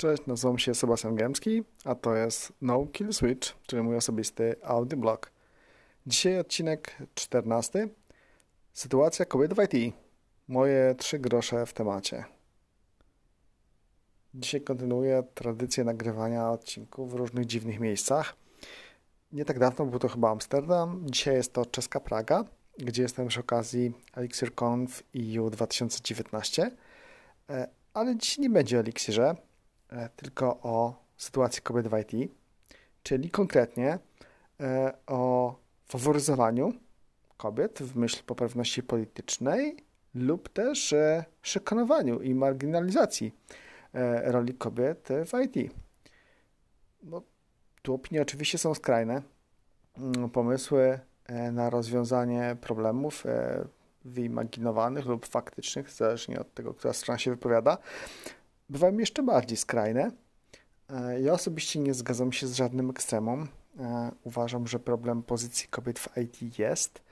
Cześć, nazywam się Sebastian Gębski, a to jest No Kill Switch, czyli mój osobisty audioblog. Dzisiaj odcinek 14. Sytuacja kobiet w IT. Moje trzy grosze w temacie. Dzisiaj kontynuuję tradycję nagrywania odcinków w różnych dziwnych miejscach. Nie tak dawno był to chyba Amsterdam, dzisiaj jest to czeska Praga, gdzie jestem przy okazji ElixirConf EU 2019. E, ale dzisiaj nie będzie o Elixirze, tylko o sytuacji kobiet w IT, czyli konkretnie e, o faworyzowaniu kobiet w myśl poprawności politycznej lub też e, szykanowaniu i marginalizacji roli kobiet w IT. No, tu opinie oczywiście są skrajne. Mm, pomysły na rozwiązanie problemów wyimaginowanych lub faktycznych, zależnie od tego, która strona się wypowiada, bywają jeszcze bardziej skrajne. E, ja osobiście nie zgadzam się z żadnym ekstremum. E, uważam, że problem pozycji kobiet w IT jest.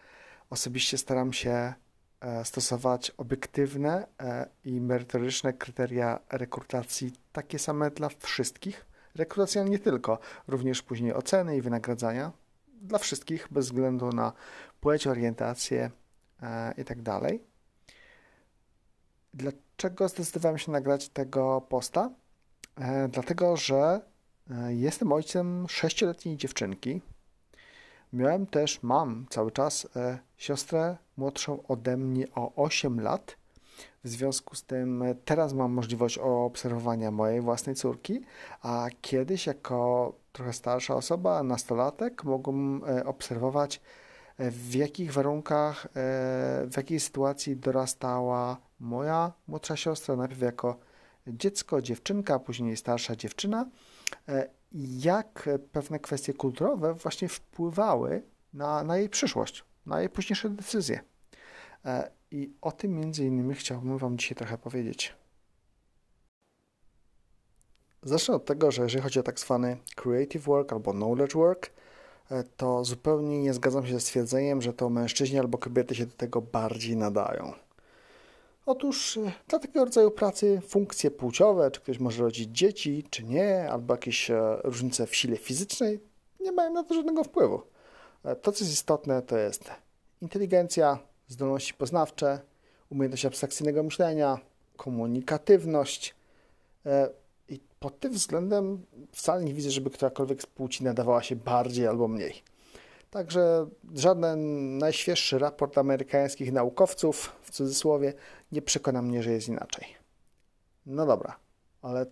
Osobiście staram się e, stosować obiektywne i merytoryczne kryteria rekrutacji, takie same dla wszystkich. Rekrutacja nie tylko, również później oceny i wynagradzania dla wszystkich, bez względu na płeć, orientację itd. Dlaczego zdecydowałem się nagrać tego posta? E, dlatego, że e, jestem ojcem sześcioletniej dziewczynki. Miałem też, mam cały czas e, siostrę młodszą ode mnie o 8 lat. W związku z tym teraz mam możliwość obserwowania mojej własnej córki, a kiedyś jako trochę starsza osoba, nastolatek, mogłem obserwować w jakich warunkach, w jakiej sytuacji dorastała moja młodsza siostra, najpierw jako dziecko, dziewczynka, później starsza dziewczyna, e, jak pewne kwestie kulturowe właśnie wpływały na, na jej przyszłość, na jej późniejsze decyzje. E, I o tym między innymi chciałbym Wam dzisiaj trochę powiedzieć. Zacznę od tego, że jeżeli chodzi o tak zwany creative work albo knowledge work, to zupełnie nie zgadzam się ze stwierdzeniem, że to mężczyźni albo kobiety się do tego bardziej nadają. Otóż e, dla takiego rodzaju pracy funkcje płciowe, czy ktoś może rodzić dzieci, czy nie, albo jakieś e, różnice w sile fizycznej, nie mają na to żadnego wpływu. E, to, co jest istotne, to jest inteligencja, zdolności poznawcze, umiejętność abstrakcyjnego myślenia, komunikatywność, pod tym względem wcale nie widzę, żeby którakolwiek z płci nadawała się bardziej albo mniej. Także żaden najświeższy raport amerykańskich naukowców, w cudzysłowie, nie przekona mnie, że jest inaczej. No dobra, ale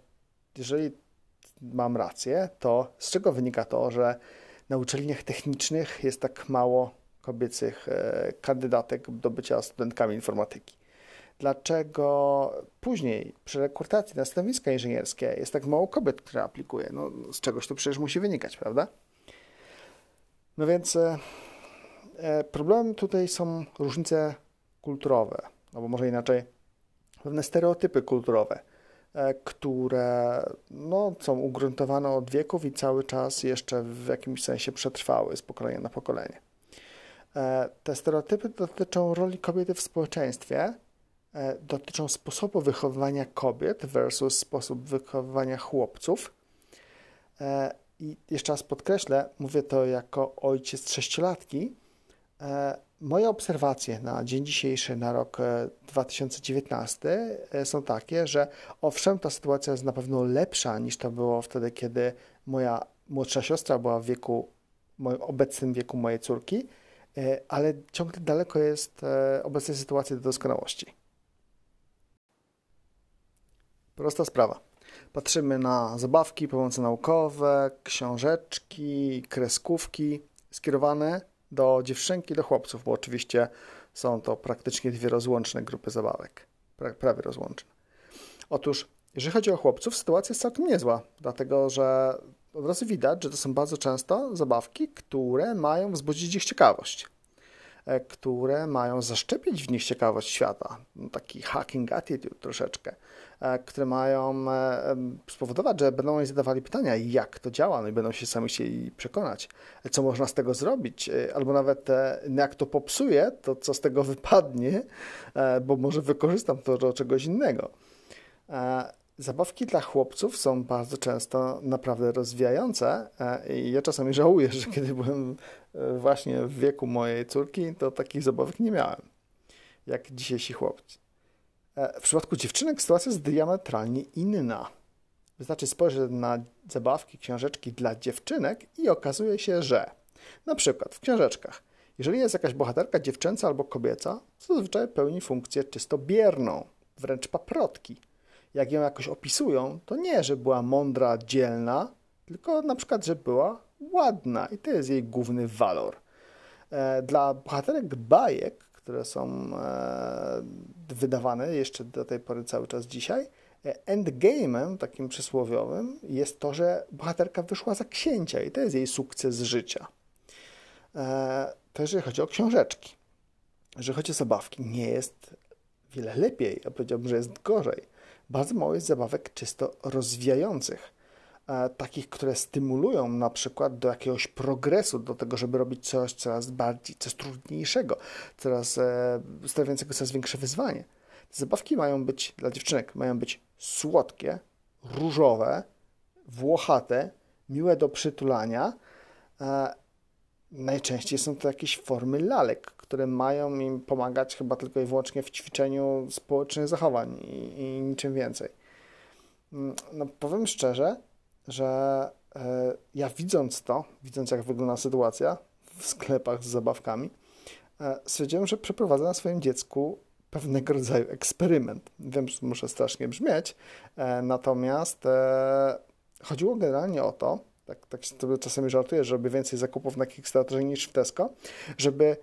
jeżeli mam rację, to z czego wynika to, że na uczelniach technicznych jest tak mało kobiecych e, kandydatek do bycia studentkami informatyki? dlaczego później przy rekrutacji na stanowiska inżynierskie jest tak mało kobiet, które aplikuje. No, z czegoś to przecież musi wynikać, prawda? No więc e, e, problemem tutaj są różnice kulturowe, albo może inaczej, pewne stereotypy kulturowe, e, które no, są ugruntowane od wieków i cały czas jeszcze w jakimś sensie przetrwały z pokolenia na pokolenie. Te stereotypy dotyczą roli kobiety w społeczeństwie, dotyczą sposobu wychowywania kobiet versus sposób wychowywania chłopców. E, I jeszcze raz podkreślę, mówię to jako ojciec sześciolatki. E, moje obserwacje na dzień dzisiejszy, na rok 2019 są takie, że owszem, ta sytuacja jest na pewno lepsza niż to było wtedy, kiedy moja młodsza siostra była w wieku, moim obecnym wieku mojej córki, ale ciągle daleko jest obecnej sytuacji do doskonałości. Prosta sprawa. Patrzymy na zabawki, pomoce naukowe, książeczki, kreskówki skierowane do dziewczynki, do chłopców, bo oczywiście są to praktycznie dwie rozłączne grupy zabawek. Prawie rozłączne. Otóż, jeżeli chodzi o chłopców, sytuacja jest całkiem niezła, dlatego że od razu widać, że to są bardzo często zabawki, które mają wzbudzić ich ciekawość. E, które mają zaszczepić w nich ciekawość świata, taki hacking attitude troszeczkę, e, które mają e, spowodować, że będą oni zadawali pytania, jak to działa, no i będą się sami chcieli przekonać, co można z tego zrobić, albo nawet no, jak to popsuje, to co z tego wypadnie, bo może wykorzystam to do czegoś innego. Zabawki dla chłopców są bardzo często naprawdę rozwijające e, i ja czasami żałuję, że kiedy byłem e, właśnie w wieku mojej córki, to takich zabawek nie miałem, jak dzisiejsi chłopcy. E, w przypadku dziewczynek sytuacja jest diametralnie inna. Wystarczy spojrzeć na zabawki, książeczki dla dziewczynek i okazuje się, że na przykład w książeczkach, jeżeli jest jakaś bohaterka dziewczęca albo kobieca, to zazwyczaj pełni funkcję czysto bierną, wręcz paprotki. Jak ją jakoś opisują, to nie, że była mądra, dzielna, tylko na przykład, że była ładna i to jest jej główny walor. E, dla bohaterek bajek, które są e, wydawane jeszcze do tej pory cały czas dzisiaj, endgame'em takim przysłowiowym jest to, że bohaterka wyszła za księcia i to jest jej sukces życia. E, to jeżeli chodzi o książeczki. Jeżeli chodzi o zabawki, nie jest wiele lepiej, a powiedziałbym, że jest gorzej. Bardzo mało jest zabawek czysto rozwijających. E, takich, które stymulują na przykład do jakiegoś progresu, do tego, żeby robić coś coraz bardziej, coś trudniejszego, coraz e, stawiającego coraz większe wyzwanie. Zabawki mają być dla dziewczynek, mają być słodkie, różowe, włochate, miłe do przytulania. E, najczęściej są to jakieś formy lalek, które mają im pomagać chyba tylko i wyłącznie w ćwiczeniu społecznych zachowań i, i niczym więcej. Mm, no, powiem szczerze, że e, ja widząc to, widząc jak wygląda sytuacja w sklepach z zabawkami, e, stwierdziłem, że przeprowadzę na swoim dziecku pewnego rodzaju eksperyment. Wiem, że muszę strasznie brzmieć, e, natomiast chodziło generalnie o to, tak, tak sobie czasami żartuję, że robię więcej zakupów na Kickstarterze niż w Tesco, żeby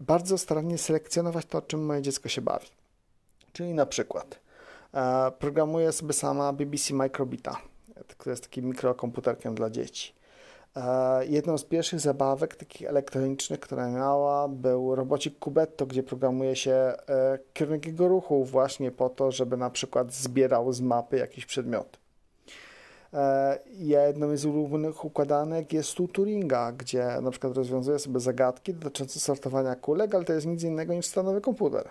bardzo starannie selekcjonować to, czym moje dziecko się bawi. Czyli na przykład programuję sobie sama BBC Microbita, to jest takim mikrokomputerkiem dla dzieci. E, jedną z pierwszych zabawek takich elektronicznych, która miała, był robocik Kubetto, gdzie programuje się e, kierunek jego ruchu właśnie po to, żeby na przykład zbierał z mapy jakiś przedmiot. E, jedną z ulubionych układanek jest tu Turinga, gdzie na przykład rozwiązuje sobie zagadki dotyczące sortowania kulek, ale to jest nic innego niż stanowy komputer.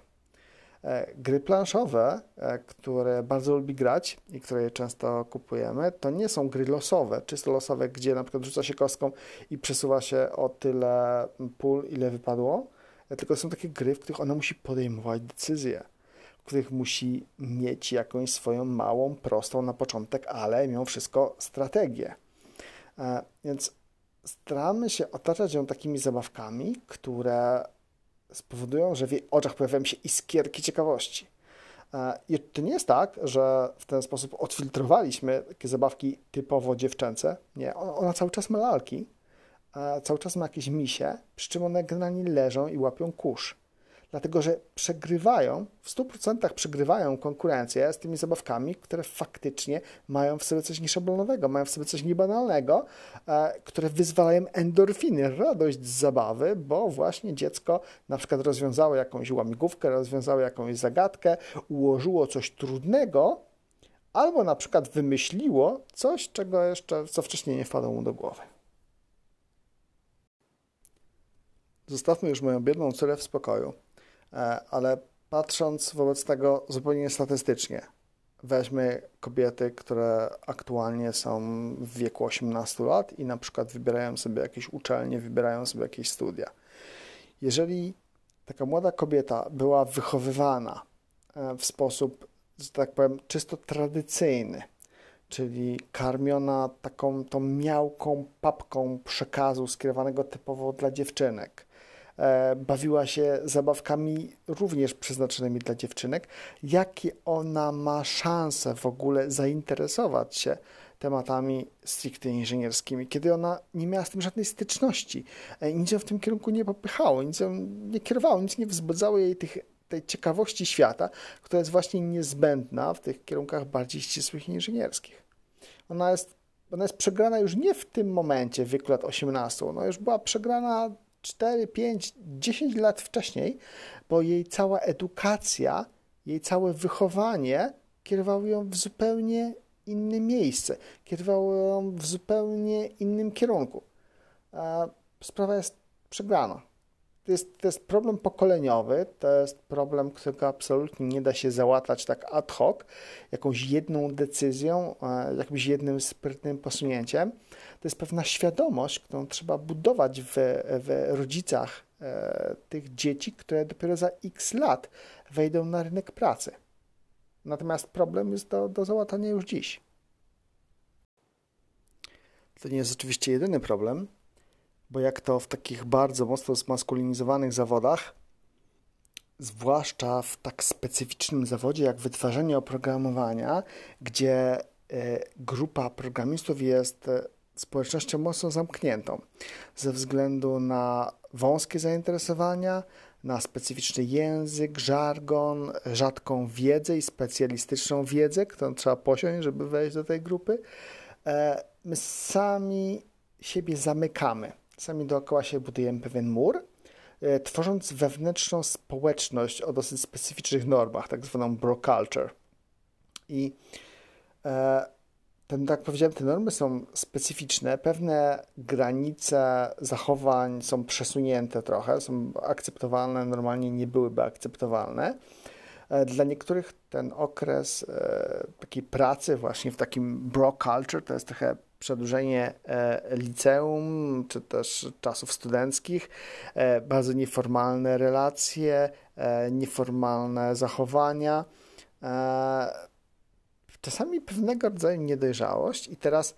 E, gry planszowe, e, które bardzo lubi grać i które często kupujemy, to nie są gry losowe, czysto losowe, gdzie na przykład rzuca się kostką i przesuwa się o tyle pól, ile wypadło, tylko są takie gry, w których ona musi podejmować decyzje, w których musi mieć jakąś swoją małą, prostą na początek, ale mimo wszystko strategię. Więc staramy się otaczać ją takimi zabawkami, które spowodują, że w jej oczach pojawiają się iskierki ciekawości. E, I to nie jest tak, że w ten sposób odfiltrowaliśmy takie zabawki typowo dziewczęce. Nie, ona cały czas ma lalki, e, cały czas ma jakieś misie, przy czym one generalnie leżą i łapią kurz dlatego że przegrywają, w 100% przegrywają konkurencję z tymi zabawkami, które faktycznie mają w sobie coś nieszablonowego, mają w sobie coś niebanalnego, e, które wyzwalają endorfiny, radość z zabawy, bo właśnie dziecko na przykład rozwiązało jakąś łamigłówkę, rozwiązało jakąś zagadkę, ułożyło coś trudnego, albo na przykład wymyśliło coś, czego jeszcze, co wcześniej nie wpadło mu do głowy. Zostawmy już moją biedną córę w spokoju. E, ale patrząc wobec tego zupełnie statystycznie, weźmy kobiety, które aktualnie są w wieku 18 lat i na przykład wybierają sobie jakieś uczelnie, wybierają sobie jakieś studia. Jeżeli taka młoda kobieta była wychowywana e, w sposób, że tak powiem, czysto tradycyjny, czyli karmiona taką tą miałką papką przekazu skierowanego typowo dla dziewczynek, bawiła się zabawkami również przeznaczonymi dla dziewczynek, jakie ona ma szanse w ogóle zainteresować się tematami stricte inżynierskimi, kiedy ona nie miała z tym żadnej styczności, e, nic ją w tym kierunku nie popychało, nic ją nie kierowało, nic nie wzbudzało jej tych, tej ciekawości świata, która jest właśnie niezbędna w tych kierunkach bardziej ścisłych inżynierskich. Ona jest, ona jest przegrana już nie w tym momencie, w wieku lat 18, ona już była przegrana 4, 5, 10 lat wcześniej, bo jej cała edukacja, jej całe wychowanie kierowało ją w zupełnie inne miejsce, kierowało ją w zupełnie innym kierunku. Sprawa jest przegrana. To jest, to jest problem pokoleniowy, to jest problem, którego absolutnie nie da się załatać tak ad hoc, jakąś jedną decyzją, e, jakimś jednym sprytnym posunięciem. To jest pewna świadomość, którą trzeba budować w, w rodzicach e, tych dzieci, które dopiero za x lat wejdą na rynek pracy. Natomiast problem jest do, do załatania już dziś. To nie jest oczywiście jedyny problem bo jak to w takich bardzo mocno zmaskulinizowanych zawodach, zwłaszcza w tak specyficznym zawodzie jak wytwarzanie oprogramowania, gdzie e, grupa programistów jest e, społecznością mocno zamkniętą ze względu na wąskie zainteresowania, na specyficzny język, żargon, rzadką wiedzę i specjalistyczną wiedzę, którą trzeba posiąść, żeby wejść do tej grupy. E, my sami siebie zamykamy Sami dookoła się budujemy pewien mur, e, tworząc wewnętrzną społeczność o dosyć specyficznych normach, tak zwaną bro culture. I e, ten, tak jak powiedziałem, te normy są specyficzne, pewne granice zachowań są przesunięte trochę, są akceptowalne, normalnie nie byłyby akceptowalne. E, dla niektórych ten okres takiej pracy właśnie w takim bro culture to jest trochę przedłużenie e, liceum, czy też czasów studenckich, e, bardzo nieformalne relacje, e, nieformalne zachowania, czasami pewnego rodzaju niedojrzałość. I teraz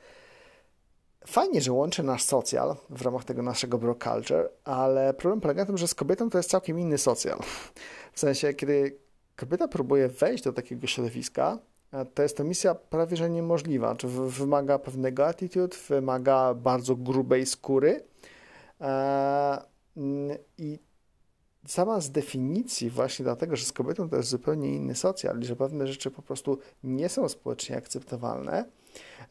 fajnie, że łączy nasz socjal w ramach tego naszego bro culture, ale problem polega na tym, że z kobietą to jest całkiem inny socjal. W sensie, kiedy kobieta próbuje wejść do takiego środowiska, to jest to misja prawie że niemożliwa. Czy wymaga pewnego attitude, wymaga bardzo grubej skóry. E, I sama z definicji, właśnie dlatego, że z kobietą to jest zupełnie inny socjal, że pewne rzeczy po prostu nie są społecznie akceptowalne,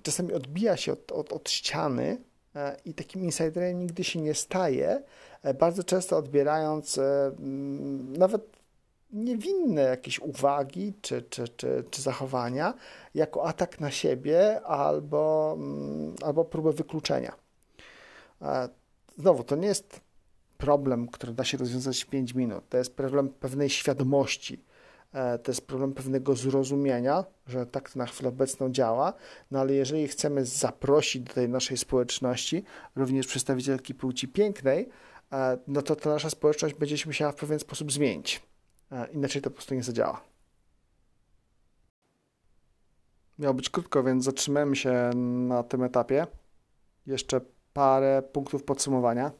czasami odbija się od, od, od ściany e, i takim insiderem nigdy się nie staje, e, bardzo często odbierając nawet niewinne jakieś uwagi czy, czy, czy, czy zachowania jako atak na siebie albo, mm, albo próbę wykluczenia. E, znowu, to nie jest problem, który da się rozwiązać w 5 minut. To jest problem pewnej świadomości. E, to jest problem pewnego zrozumienia, że tak to na chwilę obecną działa, no ale jeżeli chcemy zaprosić do tej naszej społeczności również przedstawicielki płci pięknej, e, no to ta nasza społeczność będzie się musiała w pewien sposób zmienić. E, inaczej to po prostu nie zadziała. Miało być krótko, więc zatrzymamy się na tym etapie. Jeszcze parę punktów podsumowania.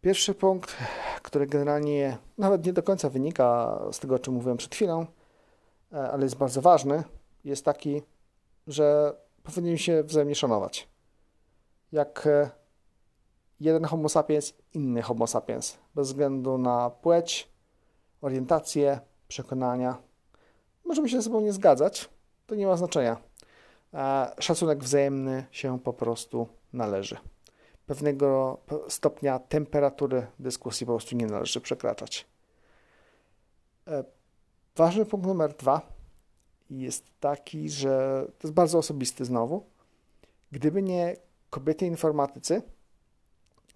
Pierwszy punkt, który generalnie nawet nie do końca wynika z tego, o czym mówiłem przed chwilą, e, ale jest bardzo ważny, jest taki, że powinniśmy się wzajemnie szanować. Jak e, jeden homo sapiens, inny homo sapiens, bez względu na płeć, orientacje, przekonania. Możemy się ze sobą nie zgadzać, to nie ma znaczenia. Szacunek wzajemny się po prostu należy. Pewnego stopnia temperatury dyskusji po prostu nie należy przekraczać. E, ważny punkt numer dwa jest taki, że to jest bardzo osobisty znowu. Gdyby nie kobiety informatycy,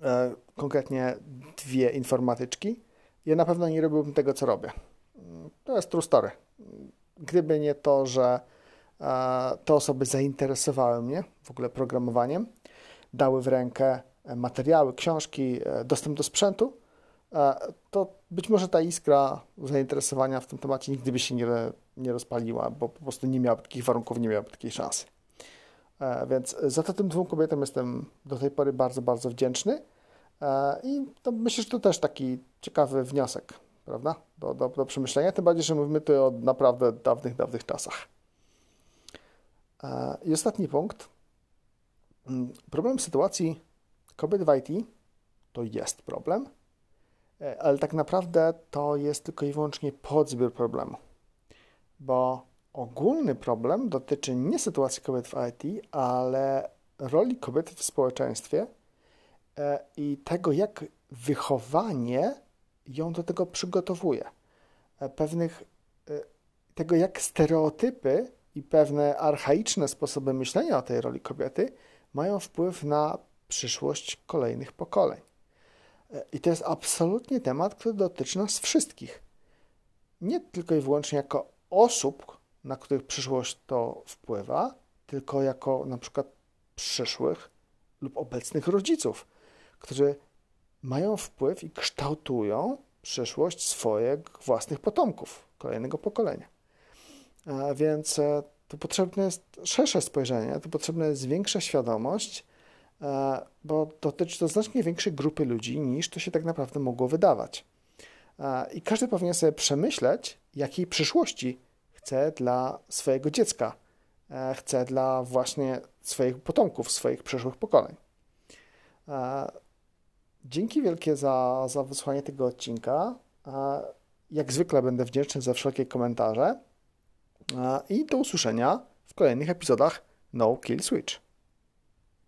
e, konkretnie dwie informatyczki, ja na pewno nie robiłbym tego, co robię. To jest true story. Gdyby nie to, że e, te osoby zainteresowały mnie w ogóle programowaniem, dały w rękę materiały, książki, e, dostęp do sprzętu, e, to być może ta iskra zainteresowania w tym temacie nigdy by się nie, nie rozpaliła, bo po prostu nie miałaby takich warunków, nie miałaby takiej szansy. Więc za to tym dwóm kobietom jestem do tej pory bardzo, bardzo wdzięczny. E, I to myślę, że to też taki ciekawy wniosek, prawda, do, do, do przemyślenia, tym bardziej, że mówimy tu o naprawdę dawnych, dawnych czasach. E, I ostatni punkt. Mm, problem sytuacji kobiet w IT to jest problem, e, ale tak naprawdę to jest tylko i wyłącznie podzbiór problemu, bo ogólny problem dotyczy nie sytuacji kobiet w IT, ale roli kobiety w społeczeństwie – i tego, jak wychowanie ją do tego przygotowuje. E, pewnych, e, tego, jak stereotypy i pewne archaiczne sposoby myślenia o tej roli kobiety mają wpływ na przyszłość kolejnych pokoleń. I to jest absolutnie temat, który dotyczy nas wszystkich. Nie tylko i wyłącznie jako osób, na których przyszłość to wpływa, tylko jako na przykład przyszłych lub obecnych rodziców, którzy mają wpływ i kształtują przyszłość swoich własnych potomków, kolejnego pokolenia. Więc e, tu potrzebne jest szersze spojrzenie, tu potrzebna jest większa świadomość, e, bo dotyczy to znacznie większej grupy ludzi niż to się tak naprawdę mogło wydawać. E, I każdy powinien sobie przemyśleć, jakiej przyszłości chce dla swojego dziecka, chce dla właśnie swoich potomków, swoich przyszłych pokoleń. Dzięki wielkie za, za wysłanie tego odcinka. Jak zwykle będę wdzięczny za wszelkie komentarze. I do usłyszenia w kolejnych epizodach No Kill Switch.